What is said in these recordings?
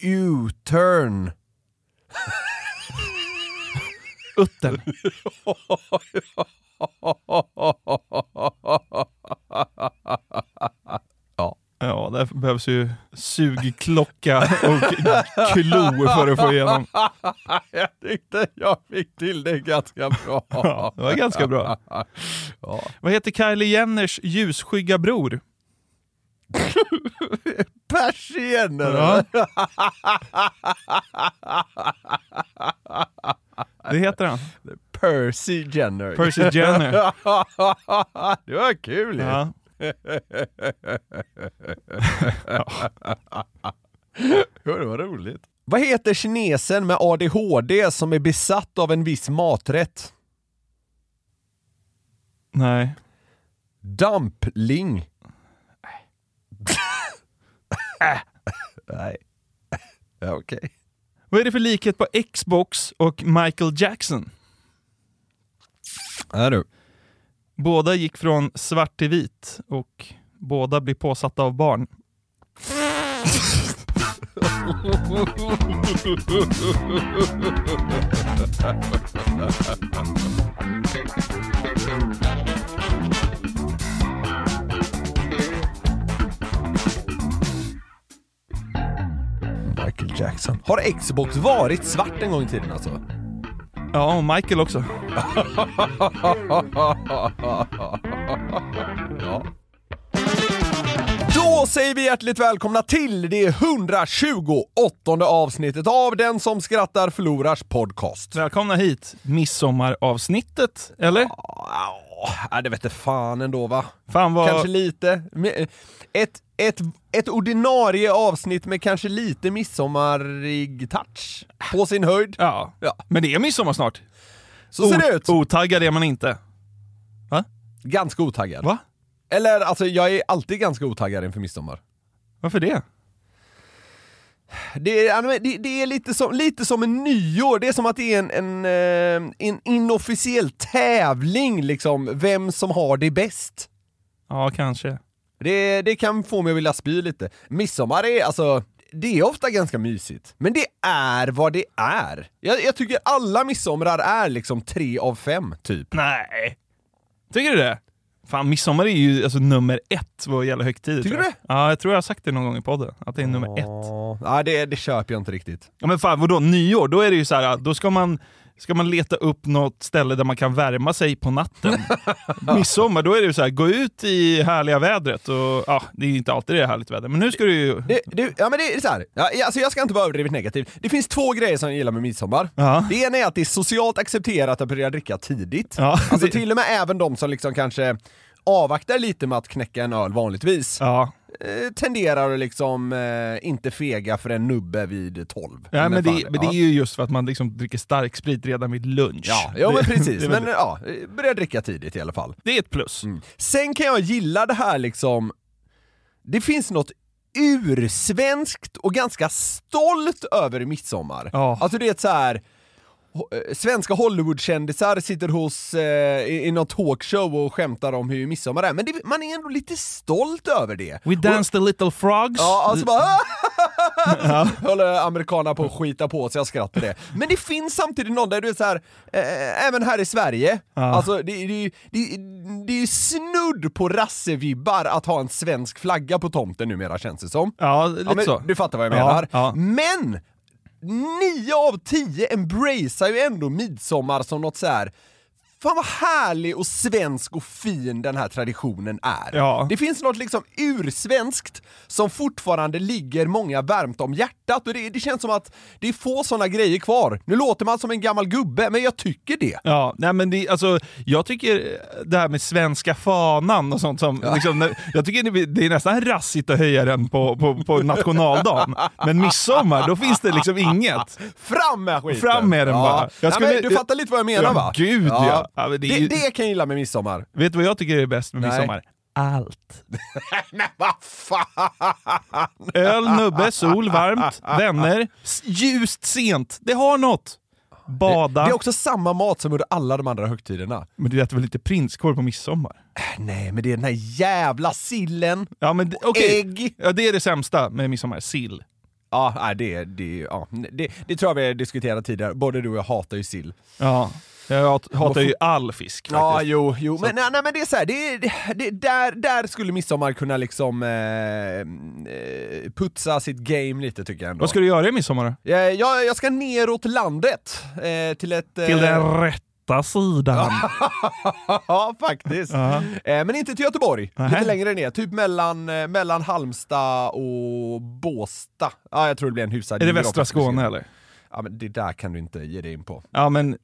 U-turn. Uttern. ja. Ja, där behövs ju sugklocka och klo för att få igenom. jag tyckte jag fick till det ganska bra. Ja, det var ganska bra. Ja. Vad heter Kylie Jenners ljusskygga bror? Persienner! Ja. Det heter han. Percy Jenner. Percy Jenner. det var kul ju. Ja. det var roligt. Vad heter kinesen med ADHD som är besatt av en viss maträtt? Nej. Dumpling. Nej. Ja, Okej. Vad är det för likhet på Xbox och Michael Jackson? Är du? Båda gick från svart till vit och båda blir påsatta av barn. Michael Jackson. Har Xbox varit svart en gång i tiden alltså? Ja, och Michael också. ja. Då säger vi hjärtligt välkomna till det 128 avsnittet av Den som skrattar förlorars podcast. Välkomna hit, midsommaravsnittet, eller? Ja, det vete fan ändå va? Fan vad... Kanske lite. Ett, ett, ett ordinarie avsnitt med kanske lite midsommarig touch. På sin höjd. Ja. Ja. Men det är midsommar snart. Så ser det ut. Otaggad är man inte. Va? Ganska otaggad. Va? Eller alltså, jag är alltid ganska otaggad inför midsommar. Varför det? Det är, det, det är lite, som, lite som en nyår, det är som att det är en, en, eh, en inofficiell tävling liksom, vem som har det bäst. Ja, kanske. Det, det kan få mig att vilja spy lite. Midsommar är alltså, det är ofta ganska mysigt. Men det är vad det är. Jag, jag tycker alla midsomrar är liksom tre av fem, typ. Nej. Tycker du det? Fan, midsommar är ju alltså nummer ett vad gäller högtider. Tycker tror jag. Ja, jag tror jag har sagt det någon gång i podden. Att det är nummer ett. Ja, det, det köper jag inte riktigt. Ja, men fan, vadå? Nyår? Då är det ju så här, då ska man, ska man leta upp något ställe där man kan värma sig på natten. Midsommar, då är det ju så här, gå ut i härliga vädret. Och, ja, det är inte alltid det är härligt väder, men nu ska du ju... Det, det, ja men det är så här. Ja, alltså jag ska inte vara överdrivet negativ. Det finns två grejer som jag gillar med midsommar. Ja. Det ena är att det är socialt accepterat att börja dricka tidigt. Ja, Alltså till och med även de som liksom kanske avvaktar lite med att knäcka en öl vanligtvis, Ja, tenderar att liksom eh, inte fega för en nubbe vid 12. ja men, det, men det är ju just för att man liksom dricker stark sprit redan vid lunch. Ja, ja men precis. men ja, eh, börja dricka tidigt i alla fall. det är ett plus. Sen kan jag gilla det här liksom, det finns något ursvenskt och ganska stolt över midsommar. Ja. Alltså det är så här eh, Svenska Hollywoodkändisar sitter hos, eh, i, i någon talkshow och skämtar om hur midsommar är, men det, man är ändå lite stolt över det. We danced the little frogs. Ja, alltså bara Håller amerikanerna på att skita på sig, jag skrattar det. Men det finns samtidigt någon där du är så här, eh, även här i Sverige, alltså det, det, det, det är ju snudd på rassevibbar att ha en svensk flagga på tomten numera känns det som. Ja, lite Ja, men så. Du fattar vad jag Ja, menar. ja. Men! Nio av tio embracear ju ändå midsommar som något så här. Fan vad härlig och svensk och fin den här traditionen är. Ja. Det finns något liksom ursvenskt som fortfarande ligger många varmt om hjärtat och det, det känns som att det är få sådana grejer kvar. Nu låter man som en gammal gubbe, men jag tycker det. Ja, nej men det, alltså, jag tycker det här med svenska fanan och sånt som, liksom, när- jag tycker det, det är nästan rassigt att höja den på, på, på nationaldagen. Men midsommar, då finns det liksom inget. Fram med skiten! Fram med den bara. Jag Jag skulle- du fattar lite vad jag menar Ja, va? gud, ja. Ja, det det, ju- det kan jag gilla med midsommar. Vet du vad jag tycker är bäst med Nej. midsommar? Allt. Men vad fan! Öl, nubbe, sol, varmt, vänner, ljust sent. Det har något. Bada. Det är också samma mat som under alla de andra högtiderna. Men du äter väl lite prinskorv på midsommar? Nej, men det är den här jävla sillen. Ja, men det- okej. Ägg. Ja, det är det sämsta med midsommar. Sill. Ja, nej, det, det, ja, det, det tror jag vi har diskuterat tidigare. Både du och jag hatar ju sill. Ja. Jag hat- hatar ju all fisk Ja, faktiskt. jo, jo. Men, nej, nej, men det är så här, det, det, det, där, där skulle midsommar kunna liksom eh, eh, putsa sitt game lite tycker jag ändå. Vad ska du göra i midsommar jag, jag, jag ska neråt landet eh, till ett... Eh, Till den rätta sidan. ja, faktiskt. Ja. Eh, men inte till Göteborg, Nähä. lite längre ner. Typ mellan, eh, mellan Halmstad och Båsta. Ja, jag tror det blir en hyfsad Är det västra Skåne eller? Ja, men det där kan du inte ge dig in på. Ja men,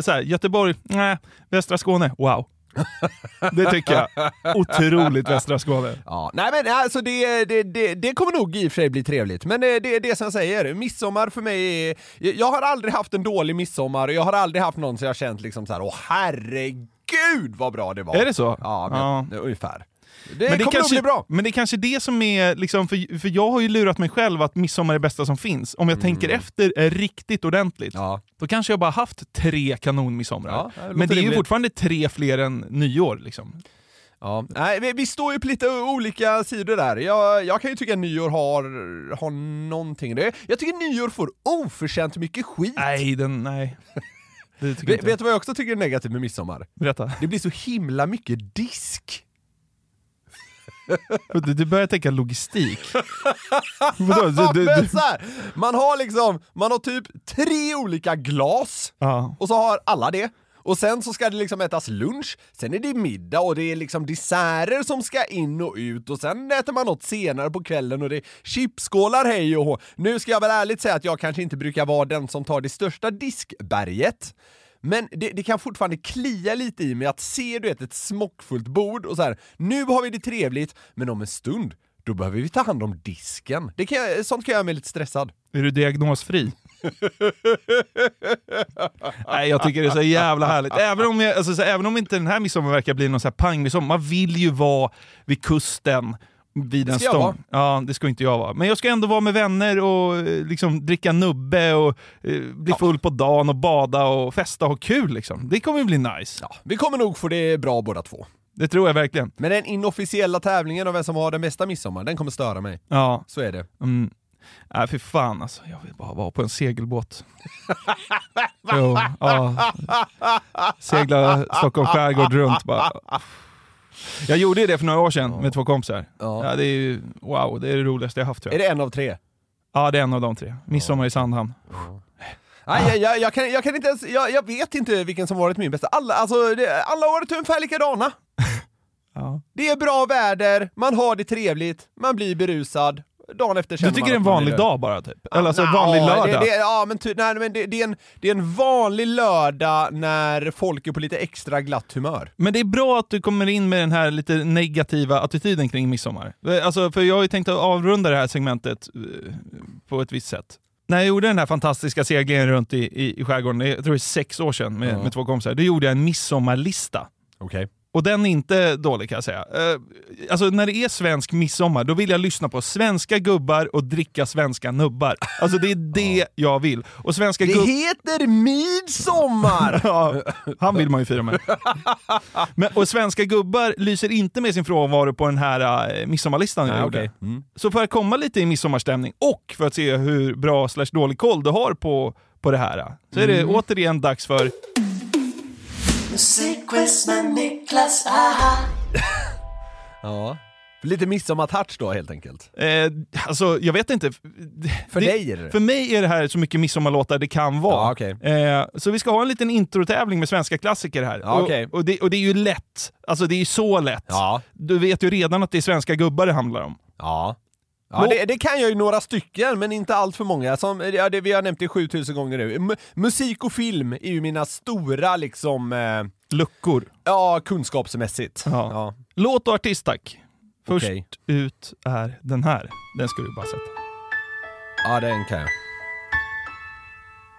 så här, Göteborg, nej. Västra Skåne, wow. Det tycker jag. Otroligt västra Skåne. Ja, nej men alltså det, det, det, det kommer nog i och för sig bli trevligt. Men det, det är det som jag säger, midsommar för mig är... Jag har aldrig haft en dålig midsommar och jag har aldrig haft någon som jag känt liksom så här, åh herregud vad bra det var. Är det så? Ja, men, Ja. ungefär. Det, Men det, kommer kanske, nog bli bra. men det är kanske det som är, liksom, för, för jag har ju lurat mig själv att midsommar är det bästa som finns. Om jag tänker efter är riktigt ordentligt, Mm. Ja. då kanske jag bara haft tre kanonmidsommar. Ja, men det är ju rimligt. fortfarande tre fler än nyår. Liksom. Ja. Nej, vi, vi står ju på lite olika sidor där. Jag, jag kan ju tycka att nyår har, har någonting. Det, jag tycker nyår får oförtjänt mycket skit. Nej, den, nej. Vet du vad jag också tycker är negativt med midsommar? Berätta. Det blir så himla mycket disk. Du, börjar tänka logistik. Vadå? Du, du, du, man har liksom, man har typ tre olika glas ja. och så har alla det. Och sen så ska det liksom ätas lunch, sen är det middag och det är liksom desserter som ska in och ut och sen äter man något senare på kvällen och det är chipsskålar hej och hå. Nu ska jag väl ärligt säga att jag kanske inte brukar vara den som tar det största diskberget. Men det, det kan fortfarande klia lite i mig att se du vet, ett smockfullt bord och så här. nu har vi det trevligt, men om en stund, då behöver vi ta hand om disken. Det kan sånt kan jag göra mig lite stressad. Är du diagnosfri? Nej, jag tycker det är så jävla härligt. Även om, jag, alltså, så, även om inte den här midsommar verkar bli någon så här pangmidsommar, man vill ju vara vid kusten, vid en stång. Ja, det ska inte jag vara. Men jag ska ändå vara med vänner och eh, liksom, dricka nubbe och eh, bli full på dagen och bada och festa och ha kul. Liksom. Det kommer ju bli nice. Ja, vi kommer nog få det bra båda två. Det tror jag verkligen. Men den inofficiella tävlingen av vem som har den bästa midsommar, den kommer störa mig. Ja. Så är det. Mm. Nej, för fan alltså. Jag vill bara vara på en segelbåt. jo, ja. Segla Stockholm skärgård runt bara. Jag gjorde ju det för några år sedan med två kompisar. Ja. Det är ju, wow, det är det roligaste jag haft tror Är jag. det en av tre? Ja, det är en av de tre. Midsommar i Sandhamn. Nej, jag, jag, jag, kan, jag kan inte ens, jag, jag vet inte vilken som varit min bästa. Alla, alltså, det, alla har varit ungefär likadana. Ja. Det är bra väder, man har det trevligt, man blir berusad. Dagen efter Du känner tycker det är en vanlig dag bara typ? Eller alltså en vanlig det- lördag? Det, ja, men, ty, nej, men det, det, är en, det är en vanlig lördag när folk är på lite extra glatt humör. Men det är bra att du kommer in med den här lite negativa attityden kring midsommar. Alltså, för jag har ju tänkt att avrunda det här segmentet eh, på ett visst sätt. När jag gjorde den här fantastiska seglingen runt i, i, i skärgården, jag tror det är sex år sedan med, Ja. med två kompisar, då gjorde jag en midsommarlista. Okej. Och den är inte dålig kan jag säga. Eh, alltså när det är svensk midsommar, då vill jag lyssna på svenska gubbar och dricka svenska nubbar. Alltså det är det jag vill. Och svenska Det heter midsommar! Ja, han vill man ju fira med. Men, och svenska gubbar lyser inte med sin frånvaro på den här uh, midsommarlistan jag Nej, gjorde. okej. Mm. Så för att komma lite i midsommarstämning och för att se hur bra slash dålig koll du har på, på det här, så är det Mm. återigen dags för Musikquiz med Niklas, aha. Ja. Lite midsommartouch då helt enkelt. Eh, alltså, jag vet inte. För det, dig är det? För mig är det här så mycket midsommarlåtar det kan vara. Ja, okej. eh, så vi ska ha en liten introtävling med svenska klassiker här. Ja, och, och, det, och det är ju lätt. Alltså det är så lätt. Ja. Du vet ju redan att det är svenska gubbar det handlar om. Ja. Ja, det, det kan jag ju några stycken, men inte allt för många. Som, ja, det, vi har nämnt det 7000 gånger nu. M- musik och film är ju mina stora liksom, eh, Luckor. ja, kunskapsmässigt. Ja. Ja. Låt och artist tack. Först Okej. ut är den här. Den ska du bara sätta. ja, den kan jag.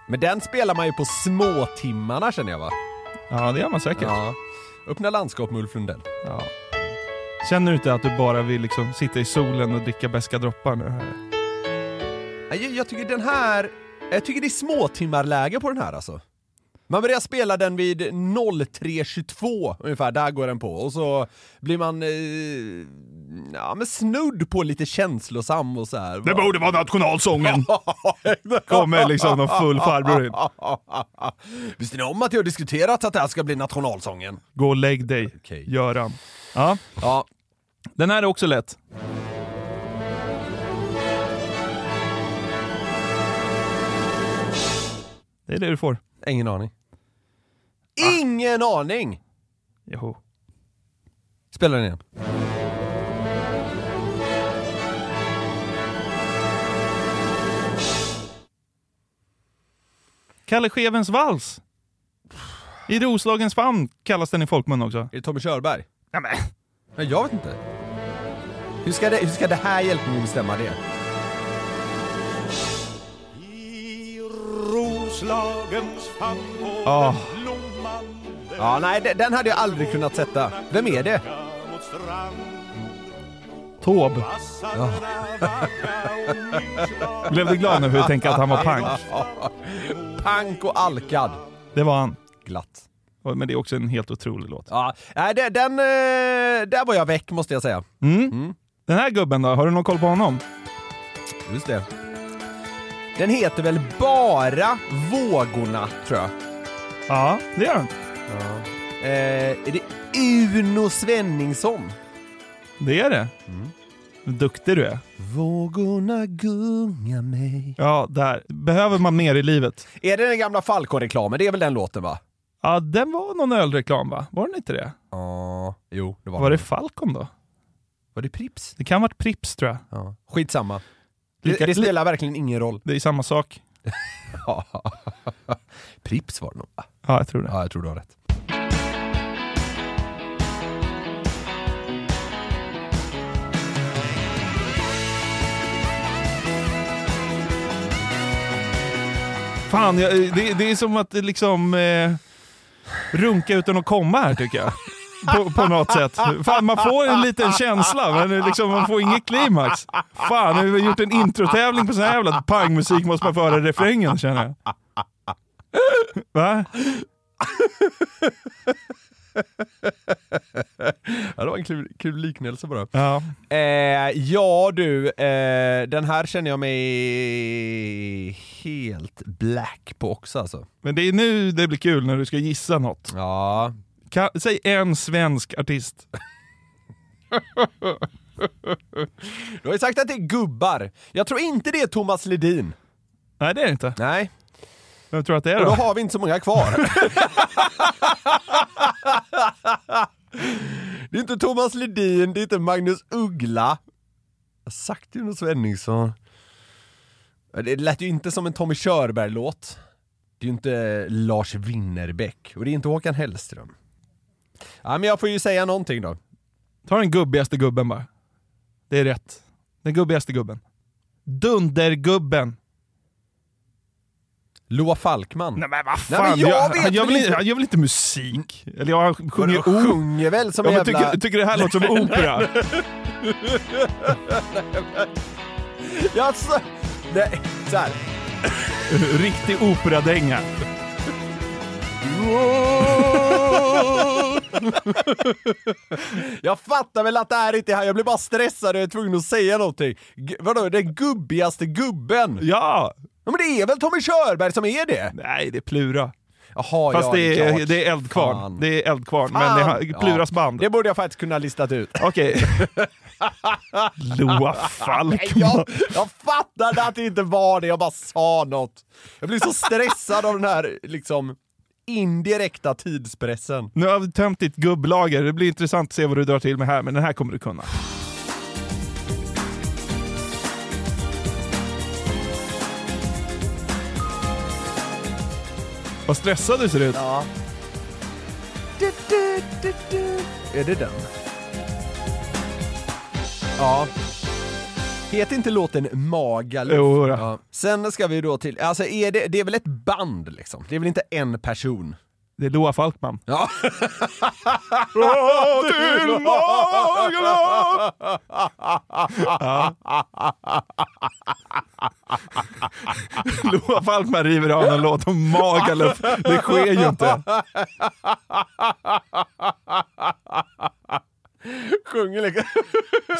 Men den spelar man ju på småtimmarna känner jag va? Ja, det gör man säkert. Ja. Öppna landskap med Ulf Lundell. Ja. Känner du inte att du bara vill liksom sitta i solen och dricka beska droppar nu? Här? Nej, Jag, jag tycker den här, jag tycker det är småtimmarläge på den här alltså. Man börjar spela den vid 03.22 ungefär, där går den på. Och så blir man eh, ja, men snudd på lite känslosam och så här. Det borde vara nationalsången! Kommer liksom någon full farbror in. Visste ni om att jag har diskuterat att det här ska bli nationalsången? Gå och lägg dig, Okej. Göran. Ja, Ja, den här är också lätt. Det är det du får. ingen aning. Ingen aning! Jo. Spela den igen. Kalle Schewens vals. I Roslagens famn kallas den i folkmun också. Är det Tommy Körberg? Ja, men. Nej, jag vet inte. Hur ska det, hur ska det här hjälpa mig att bestämma det? Ah, Ja, nej, de- den hade jag aldrig kunnat sätta. Vem är det? Taube. Blev du glad nu för att tänka att han var pank? Pank och alkad. Det var han. Glatt. Men det är också en helt otrolig låt. Ja, nej, det- den, eh, där var jag väck måste jag säga. Mm. Den här gubben då, har du någon koll på honom? Just det. Den heter väl bara Vågorna, tror jag. Ja, det gör han. Eh, är det Uno Svenningsson? Det är det. Hur duktig du är. Vågorna gunga mig. Ja, där. Behöver man mer i livet? Är det den gamla Falco-reklamen? Det är väl den låten va? Ja, den var någon ölreklam va? Var den inte det? Ja, jo det var Var det Falcon då? Var det Prips? Det kan ha varit Prips tror jag. Ja. Skitsamma. Lika- det, det spelar verkligen ingen roll. Det är samma sak. Prips var det nog va? Ja, jag tror det. Ja, jag tror du har rätt. Fan, jag, det, det är som att eh, liksom eh, runka utan att komma här tycker jag. På, på något sätt. Fan, man får en liten känsla, men eh, liksom, man får inget klimax. Fan, vi har gjort en introtävling på sån här jävla pangmusik måste man få höra refrängen känner jag. Va? Ja, det var en kul, kul liknelse bara. Ja. Eh, ja du, eh, den här känner jag mig helt black på också alltså. Men det är nu det blir kul när du ska gissa något. Ja. Kan, säg en svensk artist. Du har ju sagt att det är gubbar. Jag tror inte det är Thomas Ledin. Nej, det är det inte. Nej. Vem tror du att det är Och då då? har vi inte så många kvar. det är inte Thomas Ledin, det är inte Magnus Uggla. Jag har sagt Uno Svenningsson. Det lät ju inte som en Tommy Körberg-låt. Det är ju inte Lars Winnerbäck och det är inte Håkan Hellström. Ja, men jag får ju säga någonting då. Ta den gubbigaste gubben bara. Det är rätt. Den gubbigaste gubben. Dundergubben. Loa Falkman. Nej men vad Nej, fan, men jag jag vet han, gör väl inte- han musik? Eller jag sjunger de ord. sjunger väl som Ja, en jävla... tycker, tycker det här låter som opera? Jag så... Nej, så här. Riktig operadänga. Jag fattar väl att det här inte är han, jag blir bara stressad och är tvungen att säga någonting. Vadå, den gubbigaste gubben? Ja! Ja, men det är väl Tommy Körberg som är det? Nej, det är Plura. Jaha, Fast ja, det, är, klart. det är Eldkvarn. Fan. Det är Eldkvarn, men Fan. det är Pluras band. Det borde jag faktiskt kunna listat ut. Okej. Loa Nej, Falkman. jag, jag fattade att det inte var det, jag bara sa något. Jag blir så stressad av den här liksom indirekta tidspressen. Nu har vi tömt ditt gubblager. Det blir intressant att se vad du drar till med här, men den här kommer du kunna. Vad stressad du ser ut. Ja. Du, du, du, du. Är det den? Ja. Heter inte låten Magaluf? Jo, då. ja. Sen ska vi då till, alltså är det, det är väl ett band liksom? Det är väl inte en person? Det är Loa Falkman. Ja. Magaluf! Loa Falkman river av en låt om Magaluf. Det sker ju inte. Sjunger liksom.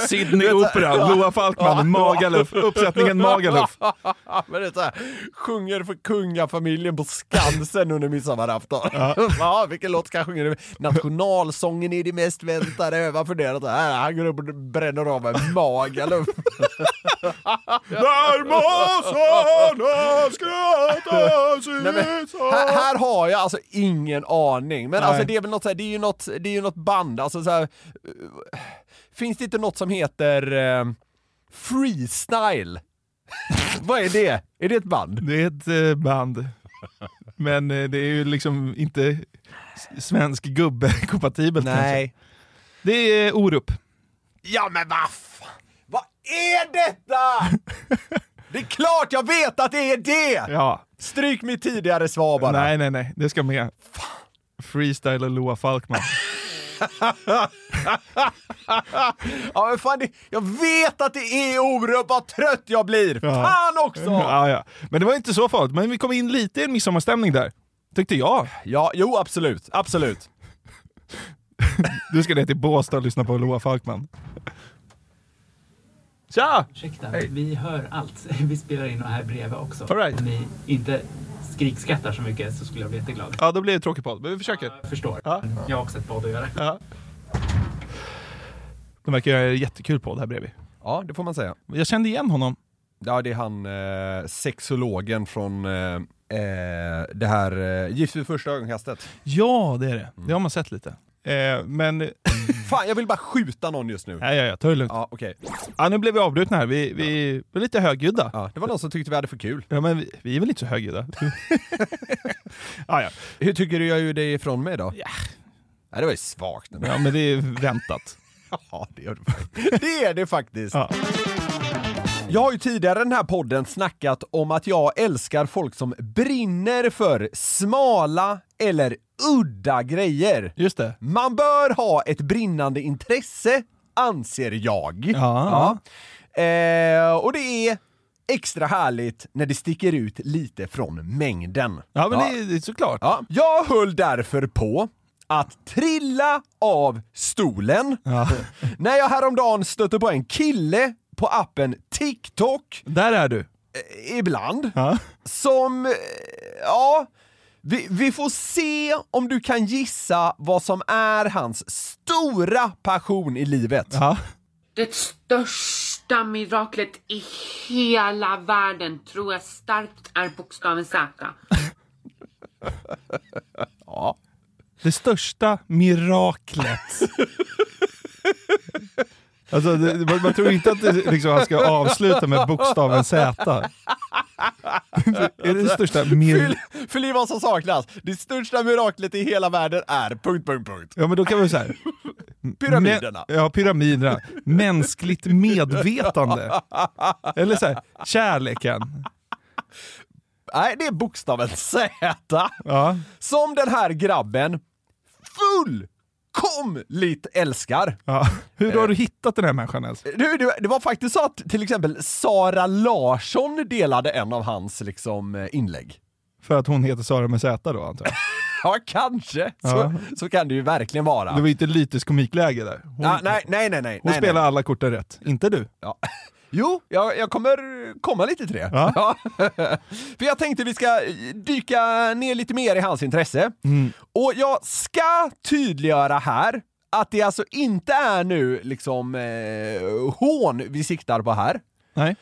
Sydney Opera, Loa Falkman, Magaluf. Uppsättningen Magaluf. Men det är så här, sjunger för kungafamiljen på Skansen under midsommarafton. Ja. vilken låt ska jag sjunga? Nationalsången är det mest väntade. Jag har funderat så här, han går upp och bränner av en Magaluf. Där måsarna skrattar sitt här, här har jag alltså ingen aning, men Nej. alltså det är väl något så här, det är ju något, det är ju något band, alltså så här, finns det inte något som heter eh, freestyle? Vad är det? Är det ett band? Det är ett eh, band. Men eh, det är ju liksom inte svensk gubbe-kompatibelt kanske. Nej. Det är Orup. Ja men vad fan, vad är detta? Det är klart jag vet att det är det! Ja. Stryk mitt tidigare svar bara. Nej, nej, nej. Det ska med. Freestyle och Loa Falkman. Ja men fan, det, jag vet att det är Orup, vad trött jag blir! Ja. Fan också! Ja, ja. Men det var inte så farligt. Men vi kom in lite i en midsommarstämning där. Tyckte jag. Ja, jo absolut, absolut. Du ska ner till Båstad och lyssna på Loa Falkman. Tja! Ursäkta, vi hör allt. Vi spelar in och här bredvid också. All right. Om ni inte skrikskrattar så mycket så skulle jag bli jätteglad. Ja, då blir det tråkig podd. Men vi försöker. Jag förstår. Ja. Jag har också ett podd att göra. Ja. De verkar göra jättekul podd här bredvid. Ja, det får man säga. Jag kände igen honom. Ja, det är han eh, sexologen från eh, eh, det här eh, Gift vid första ögonkastet. Ja, det är det. Det har man sett lite. Eh, men... Fan, jag vill bara skjuta någon just nu. Ja, ja, ja. Ta det lugnt. Ja, okej. Ja, nu blev vi avbrutna här. Vi, vi var lite högljudda. Ja, det var någon som tyckte vi hade för kul. Ja, men vi, vi är väl inte så högljudda? ja, ja. Hur tycker du jag gjorde ifrån mig då? Ja. Nej, det var ju svagt. ändå. ja, men det är väntat. Ja, det, gör det, det är det faktiskt. Ja. Jag har ju tidigare i den här podden snackat om att jag älskar folk som brinner för smala eller udda grejer. Just det. Man bör ha ett brinnande intresse, anser jag. Ja. Ja. Eh, och det är extra härligt när det sticker ut lite från mängden. Ja, men Det, är- det är såklart. Ja. Jag höll därför på att trilla av stolen Ja. när jag häromdagen stötte på en kille på appen TikTok, Där är du. eh, ibland, Ja. som, eh, ja, vi, vi får se om du kan gissa vad som är hans stora passion i livet. Ja. Det största miraklet i hela världen tror jag starkt är bokstaven Z. Det största miraklet. Alltså, det, man, man tror inte att det, liksom, han ska avsluta med bokstaven Z. är det största mir... Fyll i vad som saknas. Det största miraklet i hela världen är... Punkt, punkt, punkt. Ja men då kan vi säga Pyramiderna. ja, pyramiderna. Mänskligt medvetande. Eller så här, kärleken. Nej, det är bokstaven Z. Ja. Som den här grabben fullkomligt älskar. Ja. Hur har du hittat den här människan ens? Du, det, det var faktiskt så att till exempel Sara Larsson delade en av hans liksom, eh, inlägg. För att hon heter Sara med Z då antar jag. Ja, kanske. Så, Ja. så kan det ju verkligen vara. Det var inte lytisk komikläge där. Hon, Ja, nej, nej, nej. nej, hon nej, spelar nej. alla korten rätt, inte du. Ja. Jo, jag, jag kommer komma lite till det. Ja. För jag tänkte vi ska dyka ner lite mer i hans intresse. Och jag ska tydliggöra här att det alltså inte är nu liksom eh, hån vi siktar på här. Nej.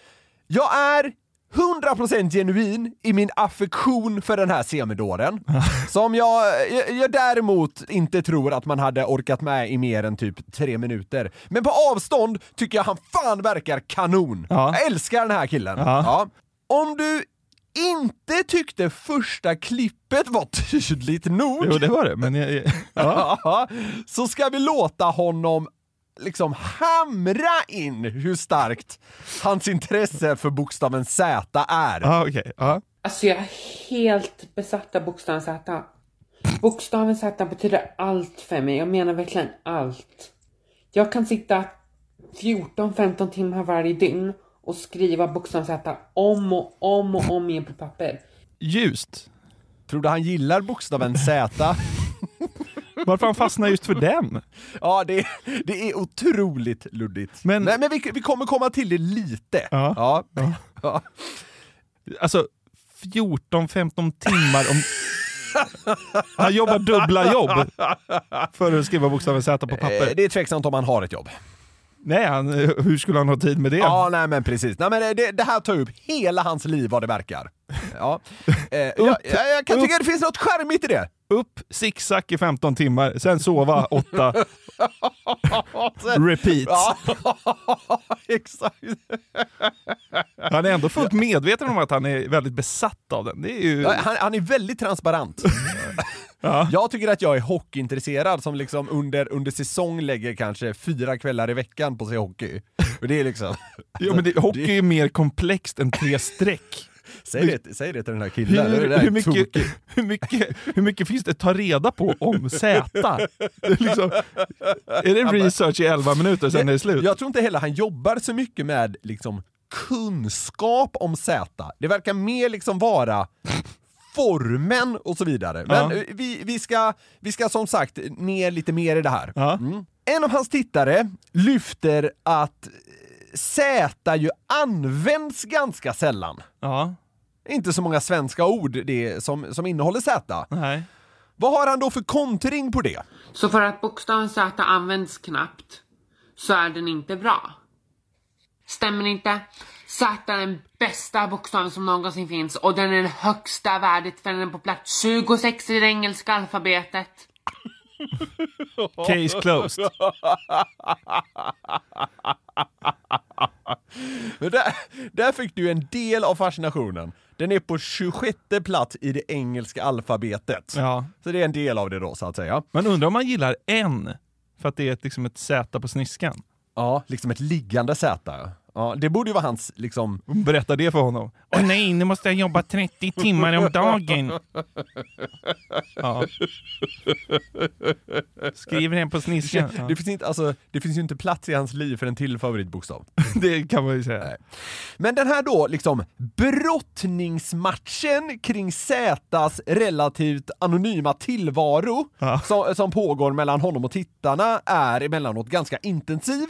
Jag är 100% genuin i min affektion för den här semidåren. som jag, jag, jag däremot inte tror att man hade orkat med i mer än typ tre minuter. Men på avstånd tycker jag han fan verkar kanon. Ja. Jag älskar den här killen. Ja. Ja. Om du inte tyckte första klippet var tydligt nog, Jo, det var det. Men jag, ja. Så ska vi låta honom liksom hamra in hur starkt hans intresse för bokstaven Z är. Ja, okej. Ja. Alltså jag är helt besatt av bokstaven Z. Bokstaven Z betyder allt för mig. Jag menar verkligen allt. Jag kan sitta 14-15 timmar varje dygn och skriva bokstaven Z om och om och om igen på papper. Ljust. Tror du han gillar bokstaven Z? Varför han fastnar just för den? Ja, det, det är otroligt luddigt. Men- Men, men vi, vi kommer komma till det lite. Ja. Ja. Ja. Alltså, 14-15 timmar om... Han jobbar dubbla jobb för att skriva bokstaven Z på Eh, papper. Det är tveksamt om han har ett jobb. Nej, han, hur skulle han ha tid med det? Ja, nej men precis. Nej, men det, det här tar upp hela hans liv vad det verkar. Ja. Eh, jag, jag, jag kan tycka det finns något charmigt i det. Upp, zigzag i 15 timmar, sen sova 8. Repeat. Exakt. Han är ändå fullt medveten om att han är väldigt besatt av den. Det är ju... Han, han är väldigt transparent. Ja. Jag tycker att jag är hockeyintresserad som liksom under, under säsong lägger kanske fyra kvällar i veckan på att se hockey. Och det är liksom... Jo, men det, hockey är mer komplext än tre streck. Säg det, säg det till den här killen. Hur, är hur, mycket, hur, mycket, hur mycket finns det att ta reda på om Z? Det är, liksom, är det research i 11 minuter, sen är det slut? Jag tror inte heller han jobbar så mycket med liksom kunskap om Z. Det verkar mer liksom vara formen och så vidare. Men Ja. vi, vi, ska, vi ska som sagt ner lite mer i det här. Ja. Mm. En av hans tittare lyfter att Z ju används ganska sällan. Ja, Inte så många svenska ord det som, som innehåller Z. nej. Vad har han då för kontring på det? Så för att bokstaven Z används knappt så är den inte bra. Stämmer inte? Z är den bästa bokstaven som någonsin finns och den är det högsta värdet för den är på plats 26 i det engelska alfabetet. Case closed. Men där, där fick du en del av fascinationen. Den är på 26 plats i det engelska alfabetet. Ja. Så det är en del av det då, så att säga. Man undrar om man gillar en för att det är ett, liksom ett Z på sniskan. Ja, liksom ett liggande Z. Ja, det borde ju vara hans, liksom... Berätta det för honom. Åh nej, nu måste jag jobba 30 timmar om dagen. Ja. Skriver den på sniskan. Ja. Det, finns inte, alltså, det finns ju inte plats i hans liv för en till favoritbokstav. Det kan man ju säga. Men den här då, liksom, brottningsmatchen kring Zätas relativt anonyma tillvaro Ja. som, som pågår mellan honom och tittarna är emellanåt ganska intensiv.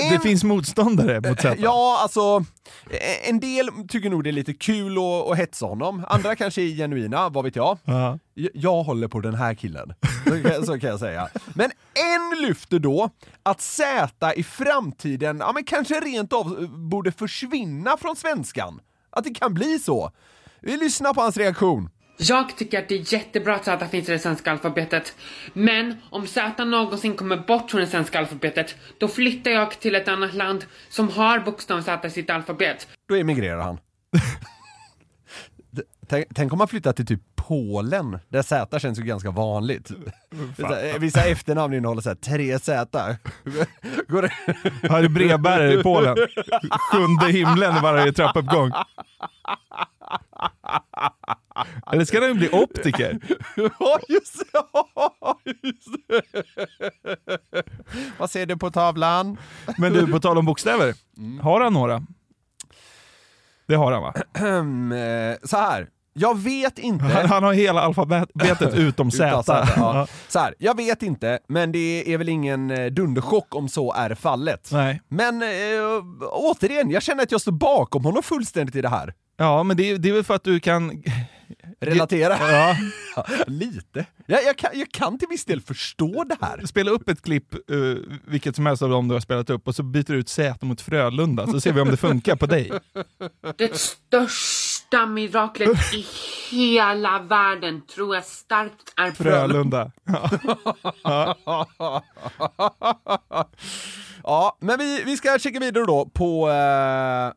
En, Det finns motståndare mot Z. Ja, alltså, eh, en del tycker nog det är lite kul att, att hetsa honom, andra kanske är genuina, vad vet jag. Ja. Jag- Jag håller på den här killen. Så kan, så kan jag säga. Men en lyfter då att Z i framtiden, ja men kanske rent av eh, borde försvinna från svenskan. Att det kan bli så. Vi lyssnar på hans reaktion. Jag tycker att det är jättebra att Z finns i det svenska alfabetet. Men om Z någonsin kommer bort från det svenska alfabetet, då flyttar jag till ett annat land som har bokstaven Z i sitt alfabet. Då emigrerar han. Tänk, tänk om man flyttar till typ Polen, där Z känns ju ganska vanligt. Vissa, vissa efternamn innehåller så här, tre Z. Går det? Här är brevbärare i Polen. Sjunde himlen i varje trappuppgång. Eller ska den bli optiker? Ja, just det. Vad ser du på tavlan? Men du, på tal om bokstäver. Har han några? Det har han va? Eh, Så här. Jag vet inte. Han, han har hela alfabetet utom Z. Z, ja. Så här, jag vet inte, men det är väl ingen eh, dunderchock om så är fallet. Nej. Men äh, återigen, jag känner att jag står bakom honom fullständigt i det här. Ja, men det, är- det är väl för att du kan... Relatera. Ja, Lite. Jag, jag, kan, jag kan till viss del förstå det här. spela upp ett klipp, uh, vilket som helst av dem du har spelat upp, och så byter du ut Z mot Frölunda, så ser vi om det funkar på dig. Det största miraklet i hela världen tror jag starkt är Frölunda. Ja, men vi, vi ska checka vidare då på eh,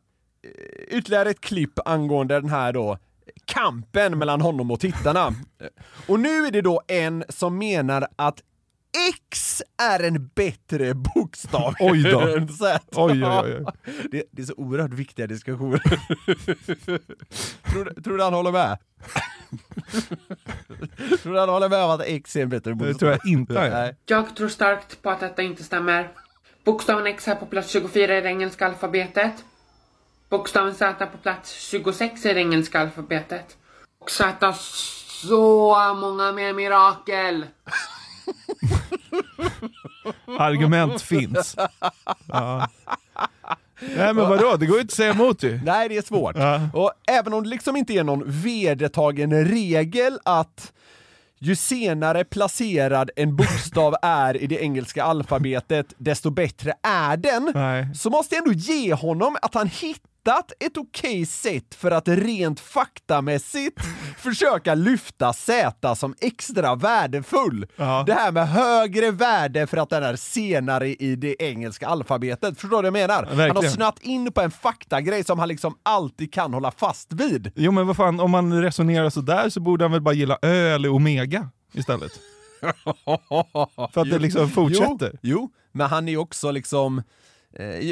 ytterligare ett klipp angående den här då kampen mellan honom och tittarna. Och nu är det då en som menar att X är en bättre bokstav Oj då. än Z. Oj, oj, oj. Det, det är så oerhört viktiga diskussioner. tror, du- tror du han håller med? tror du han håller med om att X är en bättre bokstav? Det tror jag inte. Nej. Jag tror starkt på att detta inte stämmer. Bokstaven X är på plats 24 i det engelska alfabetet. Bokstaven Z på plats 26 i det engelska alfabetet. Och Z har så många mer mirakel. Argument finns. Ja. Nej men vadå, det går ju inte att säga emot ju. Nej, det är svårt. Ja. Och även om det liksom inte är någon vedertagen regel att ju senare placerad en bokstav är i det engelska alfabetet, desto bättre är den. Nej. Så måste jag ändå ge honom att han hittat ett okej sätt för att rent faktamässigt försöka lyfta Z som extra värdefull. Ja. Det här med högre värde för att den är senare i det engelska alfabetet. Förstår du vad jag menar? Han har snöat in på en faktagrej som han liksom alltid kan hålla fast vid. Jo men vad fan, om man resonerar sådär så borde han väl bara gilla Ö eller Omega istället. För att det liksom fortsätter. Jo, jo, men han är ju också liksom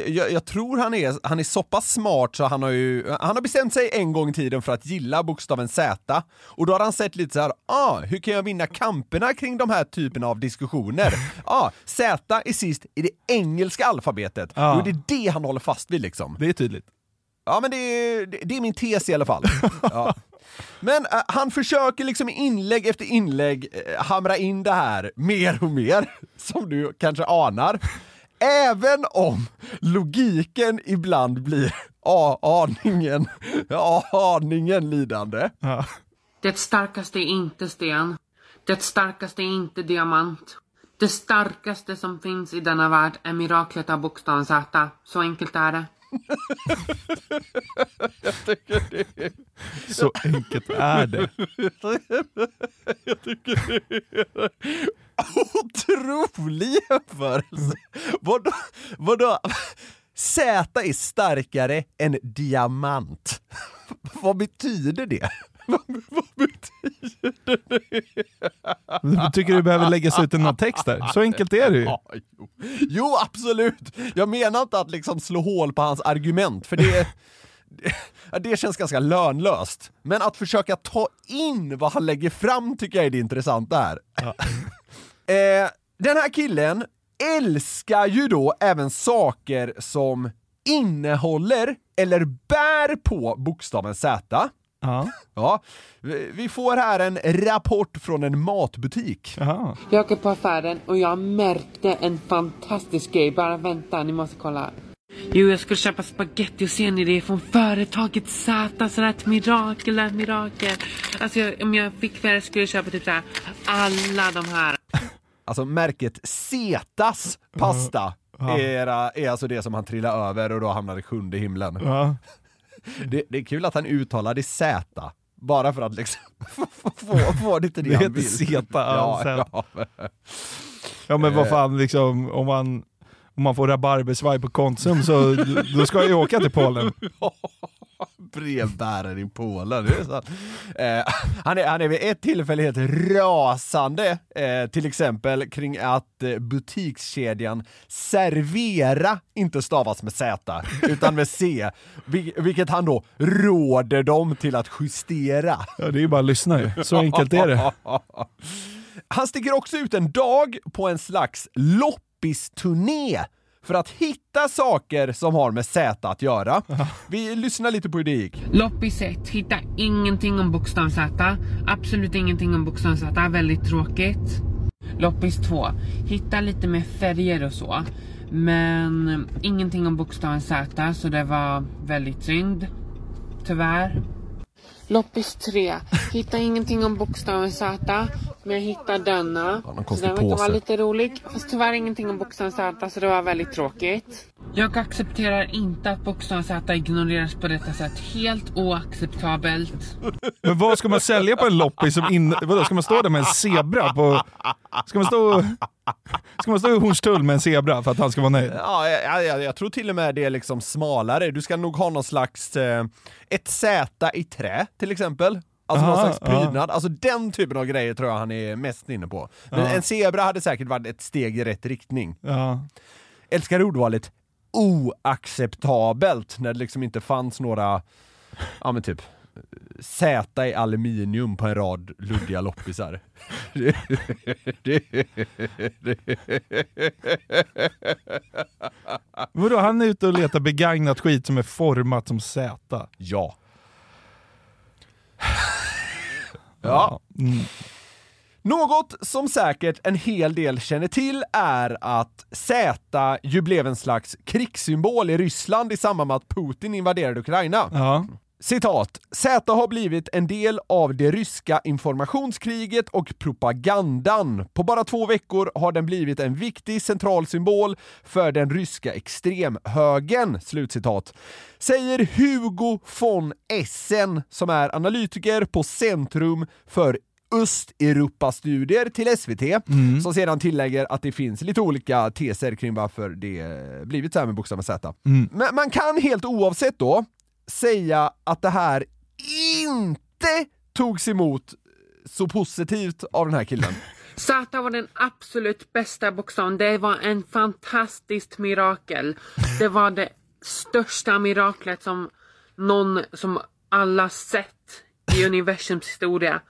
jag, jag tror han är, han är så pass smart så han har ju, han har bestämt sig en gång i tiden för att gilla bokstaven Z och då har han sett lite så här, ah, hur kan jag vinna kamperna kring de här typerna av diskussioner? Ah, Z är sist i det engelska alfabetet. Och det är det han håller fast vid liksom. Det är tydligt. Ja, men det är, det, det är min tes i alla fall. Ja. Men eh, han försöker liksom inlägg efter inlägg eh, hamra in det här mer och mer, som du kanske anar. Även om logiken ibland blir a- aningen, aningen lidande. Ja. Det starkaste är inte sten. Det starkaste är inte diamant. Det starkaste som finns i denna värld är miraklet av bokstaven Z. Så enkelt är det. Så enkelt är det. Otrolig jämförelse! Vadå? Vadå? Z är starkare än diamant. Vad betyder det? Vad betyder det? Du tycker du behöver läggas ut en någon text där? Så enkelt är det ju. Ja, jo. jo, absolut! Jag menar inte att liksom slå hål på hans argument, för det, det, ja, det känns ganska lönlöst. Men att försöka ta in vad han lägger fram tycker jag är det intressanta här. Eh, den här killen älskar ju då även saker som innehåller eller bär på bokstaven Z. Ja. Ja, vi får här en rapport från en matbutik. Jaha. Jag är på affären och jag märkte en fantastisk grej. Bara vänta, ni måste kolla. Jo, jag skulle köpa spaghetti och ser ni det är från företaget Z. Så det är ett mirakel, ett mirakel. Alltså jag, om jag fick det skulle jag köpa typ så här alla de här. Alltså märket Zetas pasta är, är alltså det som han trillade över och då hamnade sjunde i himlen. Ja. Det, det är kul att han uttalar det Z, bara för att liksom få, få, få det till det, Det han heter vill. Zeta, Ja, ja, ja. ja men vad fan, liksom, om man, om man får rabarbersvaj på Konsum så då ska jag ju åka till Polen. Brevbärare i Polen. Det är så. Eh, han, är, han är vid ett tillfälle helt rasande, eh, till exempel kring att eh, butikskedjan Servera inte stavas med Z, utan med C, vil, vilket han då råder dem till att justera. Ja, det är ju bara att lyssna ju. Så enkelt är det. Han sticker också ut en dag på en slags loppisturné för att hitta saker som har med Z att göra. Vi lyssnar lite på hur det gick. Loppis 1, hitta ingenting om bokstaven Z. Absolut ingenting om bokstaven Z, väldigt tråkigt. Loppis 2, hitta lite mer färger och så. Men ingenting om bokstaven Z, så det var väldigt synd. Tyvärr. Loppis 3, hitta ingenting om bokstaven Z, men jag hittade denna. så konstig den verkar vara lite rolig. Fast tyvärr ingenting om bokstaven Z, så det var väldigt tråkigt. Jag accepterar inte att bokstaven Z ignoreras på detta sätt. Helt oacceptabelt. Men vad ska man sälja på en loppis som in... Vadå, ska man stå där med en zebra på... Ska man stå... Ska man stå i Hornstull med en zebra för att han ska vara nöjd? Ja, jag, jag, jag tror till och med det är liksom smalare. Du ska nog ha någon slags, eh, ett Z i trä till exempel. Alltså Aha, någon slags prydnad. Alltså den typen av grejer tror jag han är mest inne på. Men Ja. en zebra hade säkert varit ett steg i rätt riktning. Ja. Älskar ordvalet oacceptabelt när det liksom inte fanns några, ja men typ Z i aluminium på en rad luddiga loppisar. Vadå, han är ute och letar begagnat skit som är format som Z. Ja. Ja. Mm. Något som säkert en hel del känner till är att Z ju blev en slags krigssymbol i Ryssland i samband med att Putin invaderade Ukraina. Ja. Citat. Z har blivit en del av det ryska informationskriget och propagandan. På bara två veckor har den blivit en viktig central symbol för den ryska extremhögern. Slutcitat. Säger Hugo von Essen som är analytiker på Centrum för Östeuropastudier till SVT, som sedan tillägger att det finns lite olika teser kring varför det blivit så här med bokstaven Z. Men man kan helt oavsett då säga att det här inte togs emot så positivt av den här killen. Zäta var den absolut bästa boxaren. Det var en fantastiskt mirakel. Det var det största miraklet som någon, som alla sett i universums historia.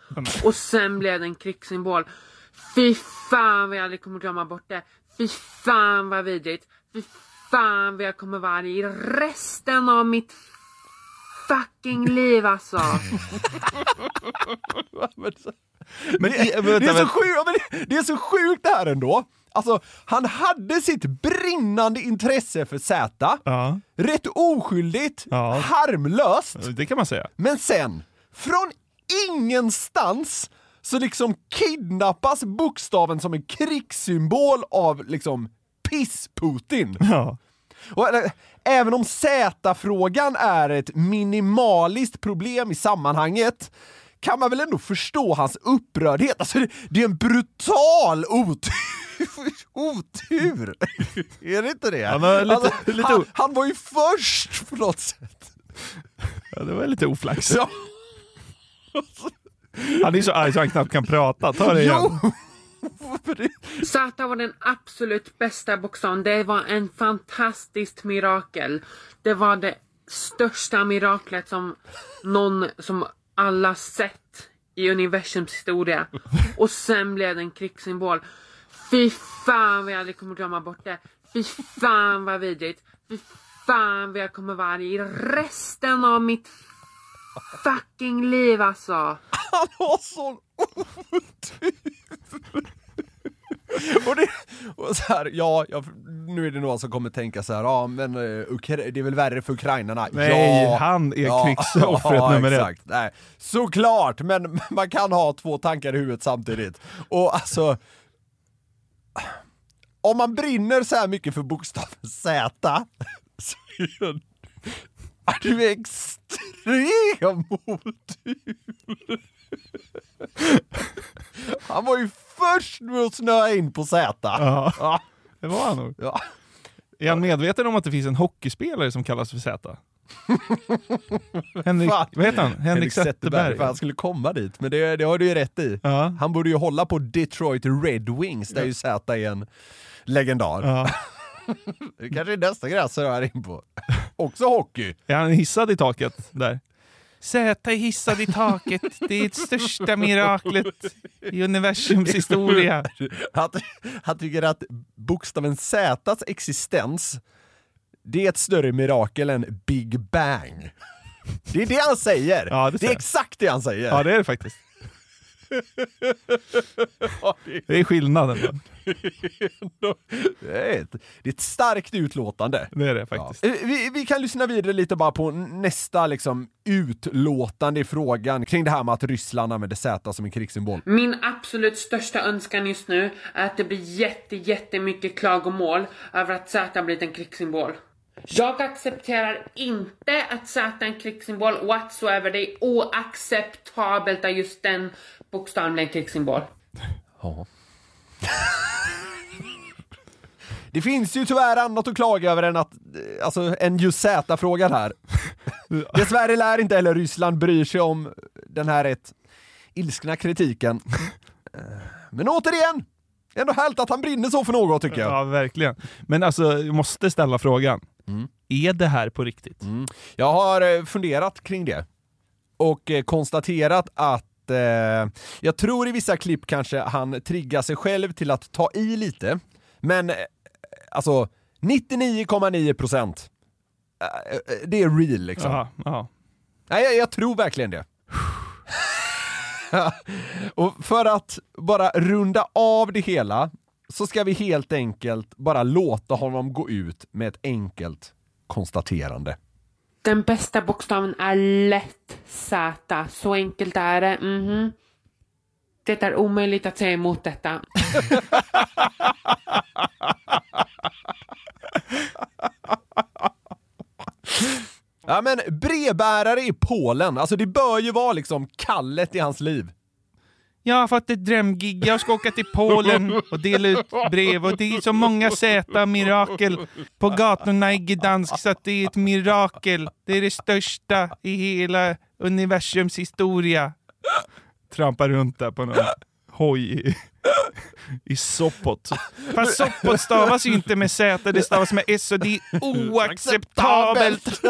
Och sen blev det en krigssymbol. Fy fan vad jag aldrig kommer glömma bort det. Fy fan vad vidrigt. Fy fan vad jag kommer vara arg i resten av mitt fucking liv alltså. Men, det, är så sjukt, det, är så sjukt det här ändå. Alltså, han hade sitt brinnande intresse för Z. Ja, Rätt oskyldigt, Ja. harmlöst. det kan man säga. Men sen, från ingenstans, så liksom kidnappas bokstaven som en krigssymbol av liksom piss-Putin. Ja. Och, även om Z-frågan är ett minimaliskt problem i sammanhanget kan man väl ändå förstå hans upprördhet. Alltså, det, det är en brutal otur. otur. är det inte det? Ja, lite- alltså, lite han, han var ju först på något sätt. ja, det var lite oflax. Ja. Han är så arg så han knappt kan prata. Ta det igen. Jo! Z var den absolut bästa boxaren, Det var en fantastiskt mirakel. Det var det största miraklet som någon, som alla sett i universums historia. Och sen blev det en krigssymbol. Fy fan vad jag aldrig kommer glömma bort det. Fy fan vad vidrigt. Fy fan vad jag kommer vara arg i resten av mitt fucking liv alltså. Han har sån otur! och det, och så här, ja, ja, nu är det någon som kommer tänka så här, ja men eh, Ukra- det är väl värre för ukrainarna? Nej, ja, han är krigsoffret ja, nummer ett. exakt. Nej, såklart, men man kan ha två tankar i huvudet samtidigt. Och alltså, om man brinner så här mycket för bokstaven Z, så är det- är du extrem otur. Han var ju först med att snöa in på Z. Ja. Ja. Det var han nog. Ja. Är han medveten om att det finns en hockeyspelare som kallas för Z? Henrik, Fan. vad heter han? Henrik, Zetterberg. För han skulle komma dit, men det, det har du ju rätt i. Ja. Han borde ju hålla på Detroit Red Wings, där ju Z är en legendar. Ja. Det kanske är nästa gräs jag är in på. Också hockey. Är han hissad i taket där? Z är hissad i taket. Det är det största miraklet i universums historia. Han, han tycker att bokstaven Z's existens, det är ett större mirakel än Big Bang. Det är det han säger! Ja, det det, är exakt det han säger! Ja, det är det faktiskt. Det är skillnaden. Det är ett, det är ett starkt utlåtande. Det är det faktiskt. Eh, Vi, vi kan lyssna vidare lite bara på nästa liksom, utlåtande i frågan kring det här med att Ryssland använder Z som en krigssymbol. Min absolut största önskan just nu är att det blir jätte, jättemycket klagomål över att Z blivit en krigssymbol. Jag accepterar inte att Z är en krigssymbol whatsoever. Det är oacceptabelt att just den bokstaven blir en krigssymbol. Ja. Det finns ju tyvärr annat att klaga över än att, eh, alltså en just Z-frågan här. Dessvärre lär inte heller Ryssland bry sig om den här rätt ilskna kritiken. Eh, Men återigen, ändå härligt att han brinner så för något tycker jag. Ja, verkligen. Men alltså, jag måste ställa frågan. Är det här på riktigt? Jag har eh, funderat kring det och konstaterat att eh, jag tror i vissa klipp kanske han triggar sig själv till att ta i lite, men eh, alltså 99,9 procent eh, eh, det är real liksom. Jaha, ja. Nej, jag, jag tror verkligen det. och för att bara runda av det hela så ska vi helt enkelt bara låta honom gå ut med ett enkelt konstaterande. Den bästa bokstaven är lätt Z. Så enkelt är det. Mhm. Det är omöjligt att säga emot detta. Ja men brevbärare i Polen, alltså det bör ju vara liksom kallet i hans liv. Jag har fått ett drömgig. Jag ska åka till Polen och dela ut brev och det är så många Z-mirakel på gatorna i Gdansk så att det är ett mirakel. Det är det största i hela universums historia. Trampar runt där på någon hoj i, i Sopot. Fast Sopot stavas ju inte med Z, det stavas med S och det är oacceptabelt.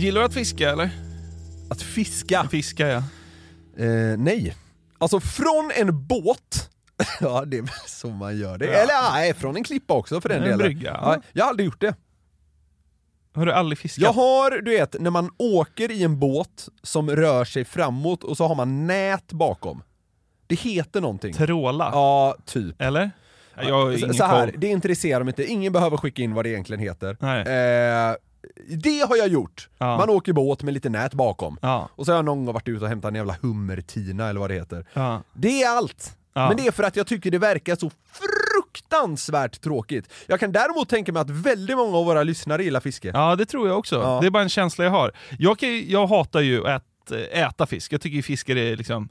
Gillar du att fiska eller? Att fiska? Fiska ja. Eh, nej. Alltså från en båt, ja det är väl så man gör det. Ja. Eller nej, från en klippa också för den En delen. brygga. Ja, jag har aldrig gjort det. Har du aldrig fiskat? Jag har, du vet, när man åker i en båt som rör sig framåt och så har man nät bakom. Det heter någonting. Tråla? Ja, typ. Eller? Ja, Jag har ingen så här, koll. det intresserar mig inte. Ingen behöver skicka in vad det egentligen heter. Nej. Eh, det har jag gjort. Ja. Man åker båt med lite nät bakom. Ja. Och så har jag någon gång varit ute och hämtat en jävla hummertina eller vad det heter. Ja. Det är allt. Men det är för att jag tycker det verkar så fruktansvärt tråkigt. Jag kan däremot tänka mig att väldigt många av våra lyssnare gillar fiske. Ja, det tror jag också. Det är bara en känsla jag har. Jag, kan, jag hatar ju att eh, äta fisk. Jag tycker ju fiskar är liksom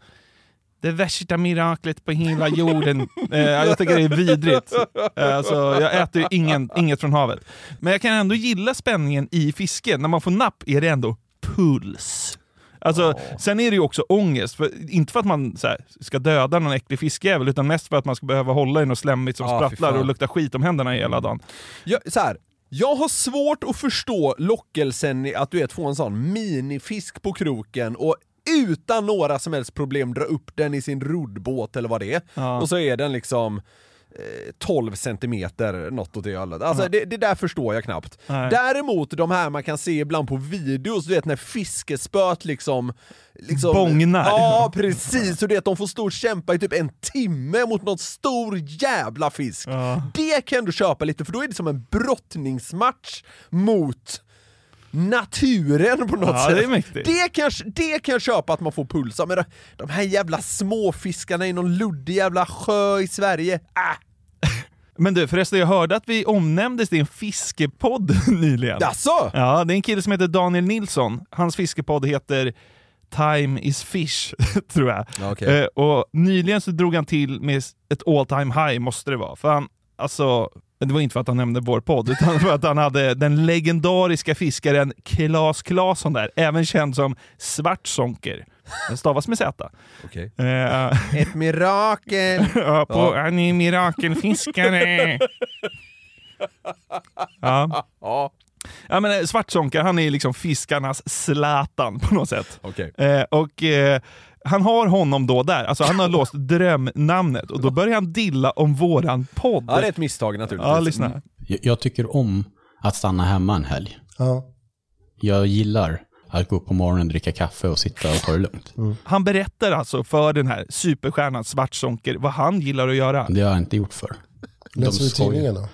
det värsta miraklet på hela jorden. eh, jag tycker det är vidrigt. Eh, alltså, jag äter ju ingen, inget från havet. Men jag kan ändå gilla spänningen i fisken. När man får napp är det ändå puls. Alltså, Sen är det ju också ångest, för, inte för att man så här, ska döda någon äcklig fiskjävel, utan mest för att man ska behöva hålla i något slemmigt som Ja, fy sprattlar och luktar skit om händerna hela dagen. Jag, så här, jag har svårt att förstå lockelsen i att du vet, få en sån minifisk på kroken och utan några som helst problem dra upp den i sin roddbåt eller vad det är. Ja. Och så är den liksom eh, 12 centimeter, något åt det hållet. Alltså det, det där förstår jag knappt. Nej. Däremot de här man kan se ibland på videos, du vet när fiskespöt liksom... liksom Bångnar. Ja, precis! Och det att de får stå och kämpa i typ en timme mot någon stor jävla fisk. Ja. Det kan du köpa lite, för då är det som en brottningsmatch mot naturen på något Ja, sätt. det är mäktigt. Det kan, det kan jag köpa att man får puls av, men de, här jävla småfiskarna i någon luddig jävla sjö i Sverige, äh. Men du, förresten jag hörde att vi omnämndes i en fiskepodd nyligen. Jaså? Ja, det är en kille som heter Daniel Nilsson. Hans fiskepodd heter Time is fish, tror jag. Ja, okej. Eh, och nyligen så drog han till med ett all time high, måste det vara. För han, alltså, det var inte för att han nämnde vår podd, utan för att han hade den legendariska fiskaren Klas Klasson där, även känd som Svartsonker. Den stavas med Z. Okej. Eh, Ett mirakel! ja, på, Ja. Han är mirakelfiskare. ja. Ja, Ja, men eh, Svartsonka, han är liksom fiskarnas Zlatan på något sätt. okej. Eh, och eh, han har honom då där, alltså han har låst drömnamnet och då börjar han dilla om våran podd. Ja, det är ett misstag naturligtvis. Ja, lyssna. här. Jag, jag tycker om att stanna hemma en helg. Ja. Jag gillar att gå upp på morgonen, dricka kaffe och sitta och ta det lugnt. Han berättar alltså för den här superstjärnan Svartsonker vad han gillar att göra. Det har jag inte gjort för. Läser du skojar.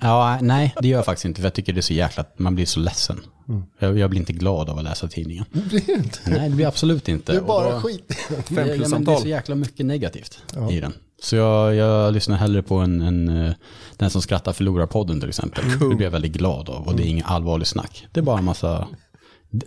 Ja, nej, det gör jag faktiskt inte, för jag tycker det är så jäkla, man blir så ledsen. Mm. Jag, jag blir inte glad av att läsa tidningen. Det blir inte. Nej, det blir absolut inte. Det är bara då- skit. Ja, ja, men det är så jäkla mycket negativt Ja. i den. Så jag, jag lyssnar hellre på en, en, eh, Den som skrattar förlorar podden till exempel. Det blir jag väldigt glad av och det är ingen allvarlig snack. Det är bara en massa,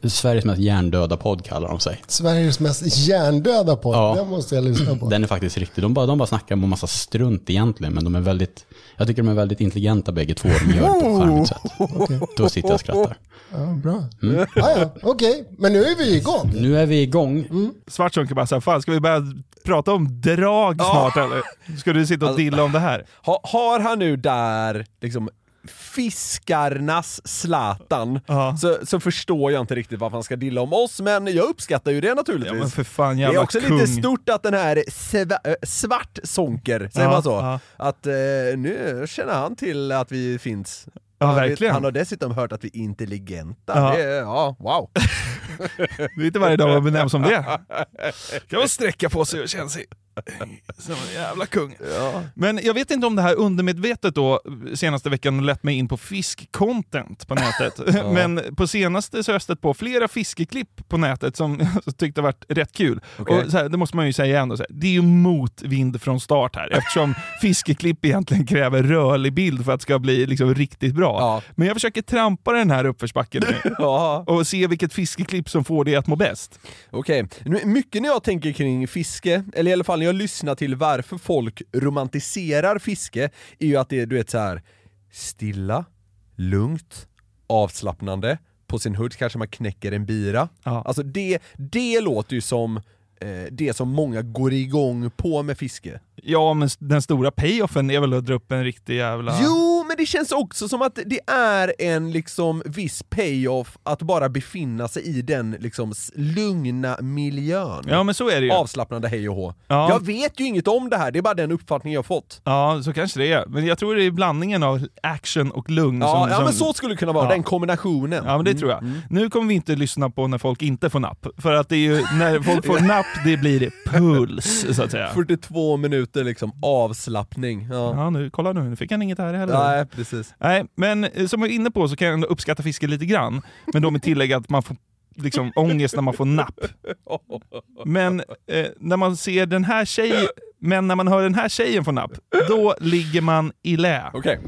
Sveriges mest hjärndöda podd kallar de sig. Sveriges mest hjärndöda podd. Ja. Den måste jag lyssna på. Den är faktiskt riktig. De bara, de bara snackar om en massa strunt egentligen, men de är väldigt, jag tycker de är väldigt intelligenta bägge två. De gör det på ett charmigt sätt. Okej. Då sitter jag och skrattar. Ja, bra. Ja, ja, okej. Men nu är vi igång. Nu är vi igång. Svartsonker bara såhär, fan ska vi börja prata om drag snart eller? Ska du sitta och dilla om det här? Ha, har han nu där liksom fiskarnas Zlatan Ja. så, så förstår jag inte riktigt varför han ska dilla om oss, men jag uppskattar ju det Ja naturligtvis. men för fan det är också kung. lite stort att den här sva, äh, Svartsonker, säger Ja, man så? ja. Att eh, nu känner han till att vi finns. Ja, verkligen. Han har dessutom hört att vi är intelligenta. Ja. Det, ja, wow. Det är inte varje dag man benämns som det. Kan man sträcka på sig och känna sig som en jävla kung. Men jag vet inte om det här undermedvetet då senaste veckan lett mig in på fiskcontent på nätet. Men på senaste så har jag stött på flera fiskeklipp på nätet som jag tyckte varit rätt kul. Okej. Och här, det måste man ju säga ändå, så här, det är ju motvind från start här eftersom fiskeklipp egentligen kräver rörlig bild för att det ska bli liksom riktigt bra. Ja. Men jag försöker trampa den här uppförsbacken nu Ja, och se vilket fiskeklipp som får det att må bäst. okej. Nu, Mycket när jag tänker kring fiske, eller i alla fall när jag lyssnar till varför folk romantiserar fiske, är ju att det är du vet så här stilla, lugnt, avslappnande, på sin hud kanske man knäcker en bira. Ja. Alltså det, det låter ju som eh, det som många går igång på med fiske. Ja, men den stora payoffen är väl att dra upp en riktig jävla... Jo, men det känns också som att det är en liksom viss payoff att bara befinna sig i den liksom lugna miljön. Ja, men så är det ju. Avslappnande hej och hå. Ja. Jag vet ju inget om det här, det är bara den uppfattning jag fått. Ja, så kanske det är. Men jag tror det är blandningen av action och lugn. Ja, som, ja som... men så skulle det kunna vara, Ja. den kombinationen. Ja, men det tror jag. Nu kommer vi inte lyssna på när folk inte får napp. För att det är ju när folk får napp, det blir puls, så att säga. 42 minuter liksom avslappning. Ja. Ja, nu, kolla nu, nu fick han inget här heller. Nej, precis. Nej, men eh, som jag är inne på så kan jag ändå uppskatta fiske lite grann. Men då med tillägg att man får liksom ångest när man får napp. Men eh, när man ser den här tjejen, men när man hör den här tjejen få napp, då ligger man i lä. Okej.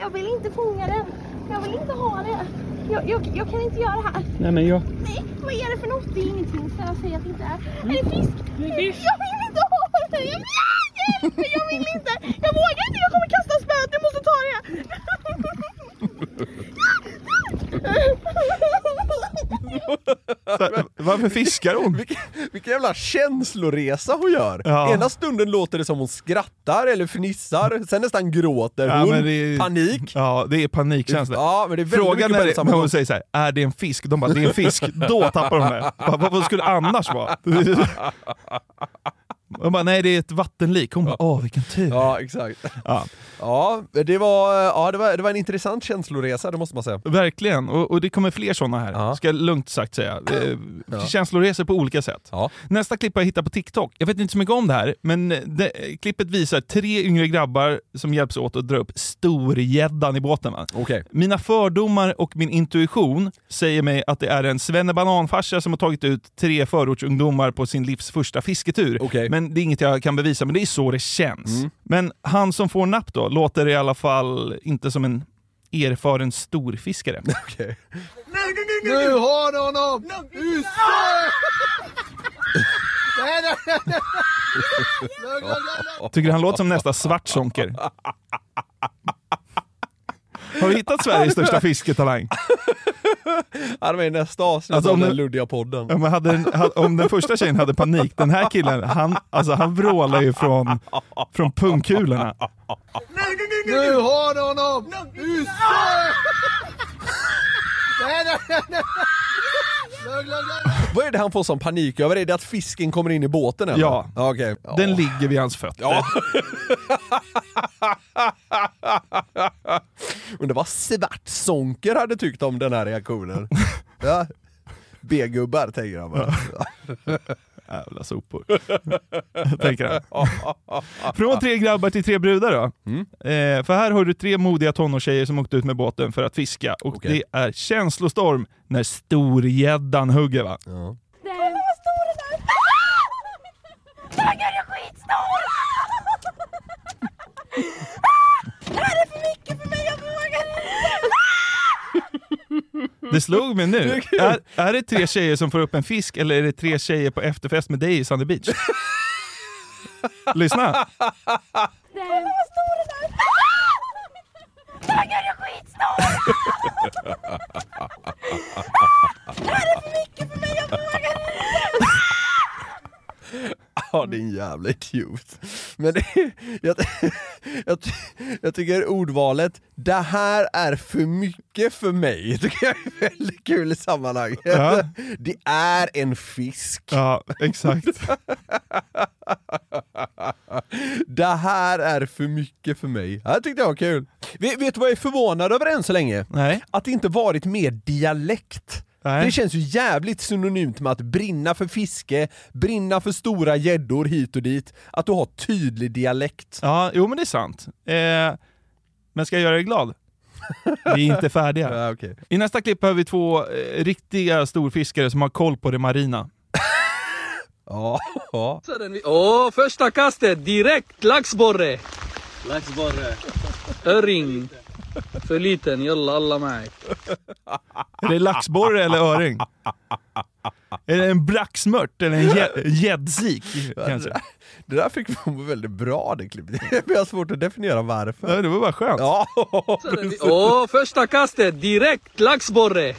Jag vill inte fånga den. Jag vill inte ha det. Jag, jag, jag kan inte göra det här. Nej men jag... Nej, vad är det för något? Det är ingenting. Snälla säg att det inte är. Är det fisk? Det är fisk. Jag vill inte ha det. Jag vill, hjälp! jag vill inte. Jag vågar inte. Jag kommer kasta spöet. Jag måste ta det. Så, varför fiskar hon? Vilken, vilken jävla känsloresa hon gör! Ja. Ena stunden låter det som hon skrattar eller fnissar, sen nästan gråter Ja, hon. är- Panik. Ja, det är panikkänsla. Ja, men det är Frågan när, det, när hon säger så här, är det en fisk? De bara, det är en fisk. Då tappar de det. Vad skulle det annars vara? De bara, nej det är ett vattenlik. Hon bara, åh vilken tur. Ja, exakt. Ja. Ja, det var, ja, det var, det var en intressant känsloresa, det måste man säga. Verkligen, och, och det kommer fler sådana här, Ja. ska jag lugnt sagt säga. Ja. Känsloresor på olika sätt. Ja. Nästa klipp har jag hittat på TikTok. Jag vet inte så mycket om det här, men det, klippet visar tre yngre grabbar som hjälps åt att dra upp storgäddan i båten. Va? Okej. Mina fördomar och min intuition säger mig att det är en svennebananfarsa som har tagit ut tre förortsungdomar på sin livs första fisketur. Okej. Men det är inget jag kan bevisa, men det är så det känns. Mm. Men han som får napp då, låter i alla fall inte som en erfaren storfiskare. Okej. Nu har du honom! Ute! Nej, nej, nej, nej. Lugn, lugn, lugn. Tycker han låter som nästa Svartzonker. Har vi hittat Sveriges största fisketalang? Han är med i nästa avsnitt Alltså, om den det- luddiga podden. Ja, men hade om den första tjejen hade panik, den här killen, han, alltså, han vrålar ju från, från pungkulorna. Nu har du honom! Ute! Nej, nej, nej, nej. Lugn, lugn, lugn. Vad är det han får som panik över? Är det att fisken kommer in i båten eller? Ja. Okej. Ja. Den ligger vid hans fötter. Ja. Undrar vad Svartzonker hade tyckt om den här reaktionen. Ja. B-gubbar tänker han bara. Jävla sopor. Tänker han. Från tre grabbar till tre brudar då. Mm. Eh, för här har du tre modiga tonårstjejer som åkt ut med båten för att fiska. Och Okej. det är känslostorm när storgäddan hugger va. Ja. Kolla vad stor den är! Taggar är skitstor! Det slog mig nu. Är, är det tre tjejer som får upp en fisk eller är det tre tjejer på efterfest med dig i Sunny Beach? Lyssna. Kolla vad stor den är! Taggar är skitstor! Det här är för mycket för mig, jag vågar Ja, din jävla idiot. Men det, jag, jag, jag tycker ordvalet, det här är för mycket för mig, tycker jag är väldigt kul i sammanhanget. Ja. Det är en fisk. Ja, exakt. Det här är för mycket för mig. Det tyckte jag var kul. Vet du vad jag är förvånad över än så länge? Nej. Att det inte varit mer dialekt. Nej. Det känns ju jävligt synonymt med att brinna för fiske, brinna för stora gäddor hit och dit, att du har tydlig dialekt. Ja, jo men det är sant. Eh, men ska jag göra dig glad? Vi är inte färdiga. Ja, okej. I nästa klipp har vi två eh, riktiga storfiskare som har koll på det marina. Ja, ja. Åh, första kastet direkt laxborre. Laxborre. Öring. För liten, jalla alla med. Är det laxborre eller öring? Är det en braxmört eller en gä- gäddsik? Kanske? Det, där fick man väldigt bra det klippet. Jag har svårt att definiera varför. Ja, det var bara skönt. Ja, Åh, första kastet direkt laxborre.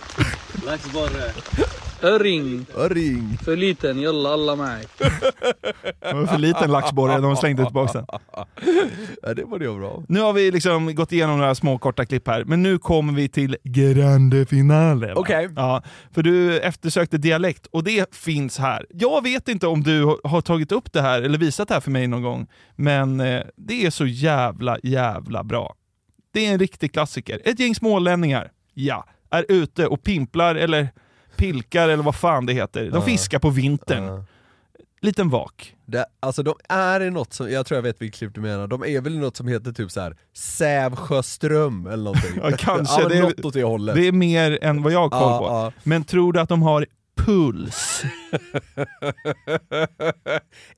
Laxborre. Öring. Öring. För liten, jalla alla. Det var för liten laxborre, de slängde tillbaka den. Ja, det var det bra. Nu har vi liksom gått igenom några små korta klipp här, men nu kommer vi till grande finale. Okej. Ja, för du eftersökte dialekt och det finns här. Jag vet inte om du har- har tagit upp det här eller visat det här för mig någon gång, men eh, det är så jävla, jävla bra. Det är en riktig klassiker. Ett gäng smålänningar, ja, är ute och pimplar eller pilkar eller vad fan det heter. De fiskar på vintern. Liten vak. Det, alltså de är i något som, jag tror jag vet vilket klipp du menar, de är väl i något som heter typ så här Sävsjöström eller någonting. Ja, kanske. ja, det, något åt det hållet. det är mer än vad jag har koll Ja, på. ja. Men tror du att de har puls?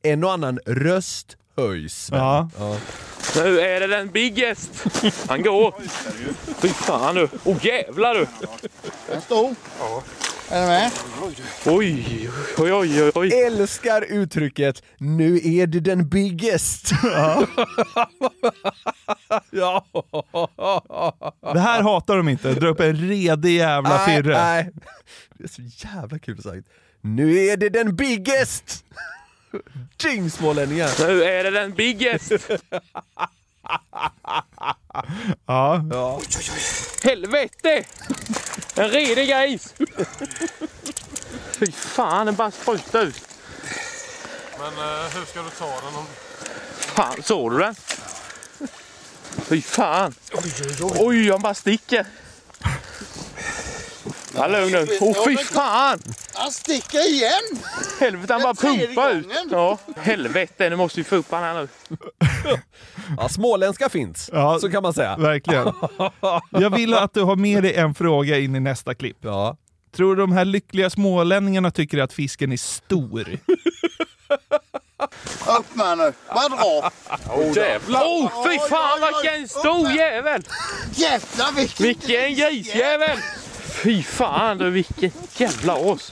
en och annan röst höjs. Ja. Ja. Nu är det den biggest. Han går. Fy fan du. Åh oh, jävlar du. En stor. Är du med? Oj, oj, oj, oj. Älskar uttrycket “nu är det den biggest”. Ja. Det här hatar de inte. Dra upp en redig jävla nej, firre. nej. Det är så jävla kul sagt. Nu är det den biggest! Ding smålänningar! Nu är det den biggest. Ja. Ja. Helvete! En redig gris. Fy fan, den bara sprutar ut. Men eh, hur ska du ta den om... Fan, såg du den? Fy fan. Oj, han bara sticker. Ja, lugn nu. Åh, fy fan! Han sticker igen! Helvete, han bara pumpar ut. Ja, helvete, nu måste vi få upp han här nu. Ja, småländska finns, Ja, så kan man säga. Verkligen. Jag vill att du har med dig en fråga in i nästa klipp. Ja. Tror du de här lyckliga smålänningarna tycker att fisken är stor? Öppna nu. Bara dra. Åh jävlar! Åh fy fan vilken stor jävel! Jävlar vilken Vilken grisjävel! Fy fan du vilken jävla as!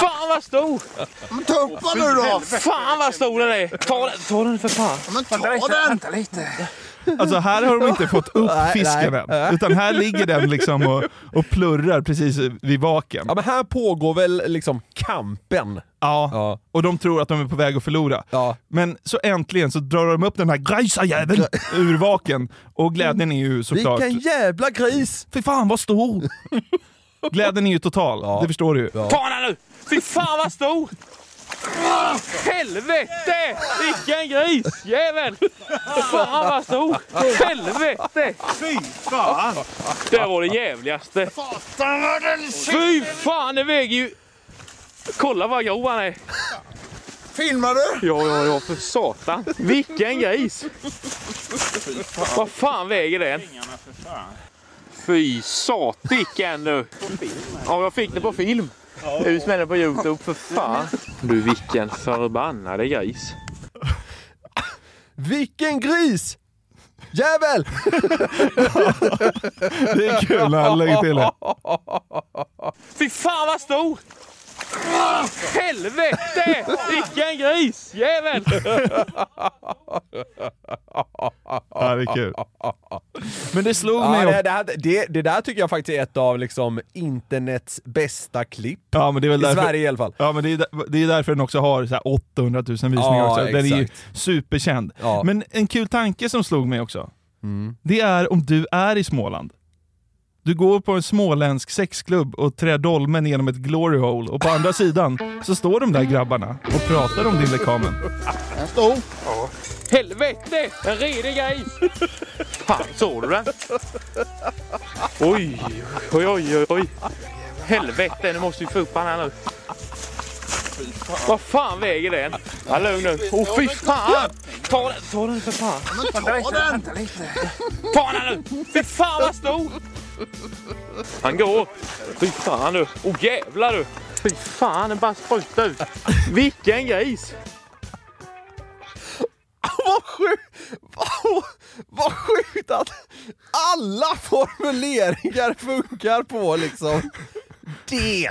Fan vad stor! Men ta upp den nu då. Fan vad stor den är! Ta den, ta den för fan! Men ta den. Vänta lite. Alltså här har de inte fått upp fisken än. Utan här ligger den liksom och, och plurrar precis vid vaken. Ja men här pågår väl liksom kampen. Ja, och de tror att de är på väg att förlora. Men så äntligen så drar de upp den här grisajäveln ur vaken. Och glädjen är ju såklart... Vilken jävla gris! Fy fan vad stor! Glädjen är ju total, det förstår du ju. Ta den nu! Fy fan vad stor! Helvete! Vilken grisjävel! Fan vad stor! Helvete! Fy fan! Det var det jävligaste. Satan vad den Fy fan, det väger ju... Kolla vad grov han är. Filmar du? Ja, ja, ja, för satan. Vilken gris! Vad fan väger den? Fy satiken du! Ja, jag fick det på film. Ut med den på Youtube, för fan. Du, vilken förbannade gris. Vilken gris! Jävel! Det är kul när han lägger till det. Fy fan vad stor! Helvete! Vilken grisjävel! Ja, det är kul. Men det slog Ja, mig det, också. det, här- det, det där tycker jag faktiskt är ett av liksom internets bästa klipp. Ja, men det är väl I därför, Sverige i alla fall. Ja, men det är, det är därför den också har så här 800 000 visningar Ja, också. Den är ju exakt. superkänd. Ja. Men en kul tanke som slog mig också, Mm. det är om du är i Småland. Du går på en småländsk sexklubb och trär dolmen genom ett glory hole och på andra sidan så står de där grabbarna och pratar om din lekamen. En stor. Helvete! En redig gris! Fan, såg du den? Oj, oj, oj, oj. Helvete, nu måste vi få upp han här nu. Vad fan väger den? Ja, lugn nu. Åh fy fan! Ta den, ta den för fan. Ta den. Ta den nu! Fy fan vad stor! Han går. Fy fan du. Åh jävlar du. Fy fan, den bara sprutar ut. Vilken gris! Vad sjukt! Vad, vad sjukt att alla formuleringar funkar på liksom det.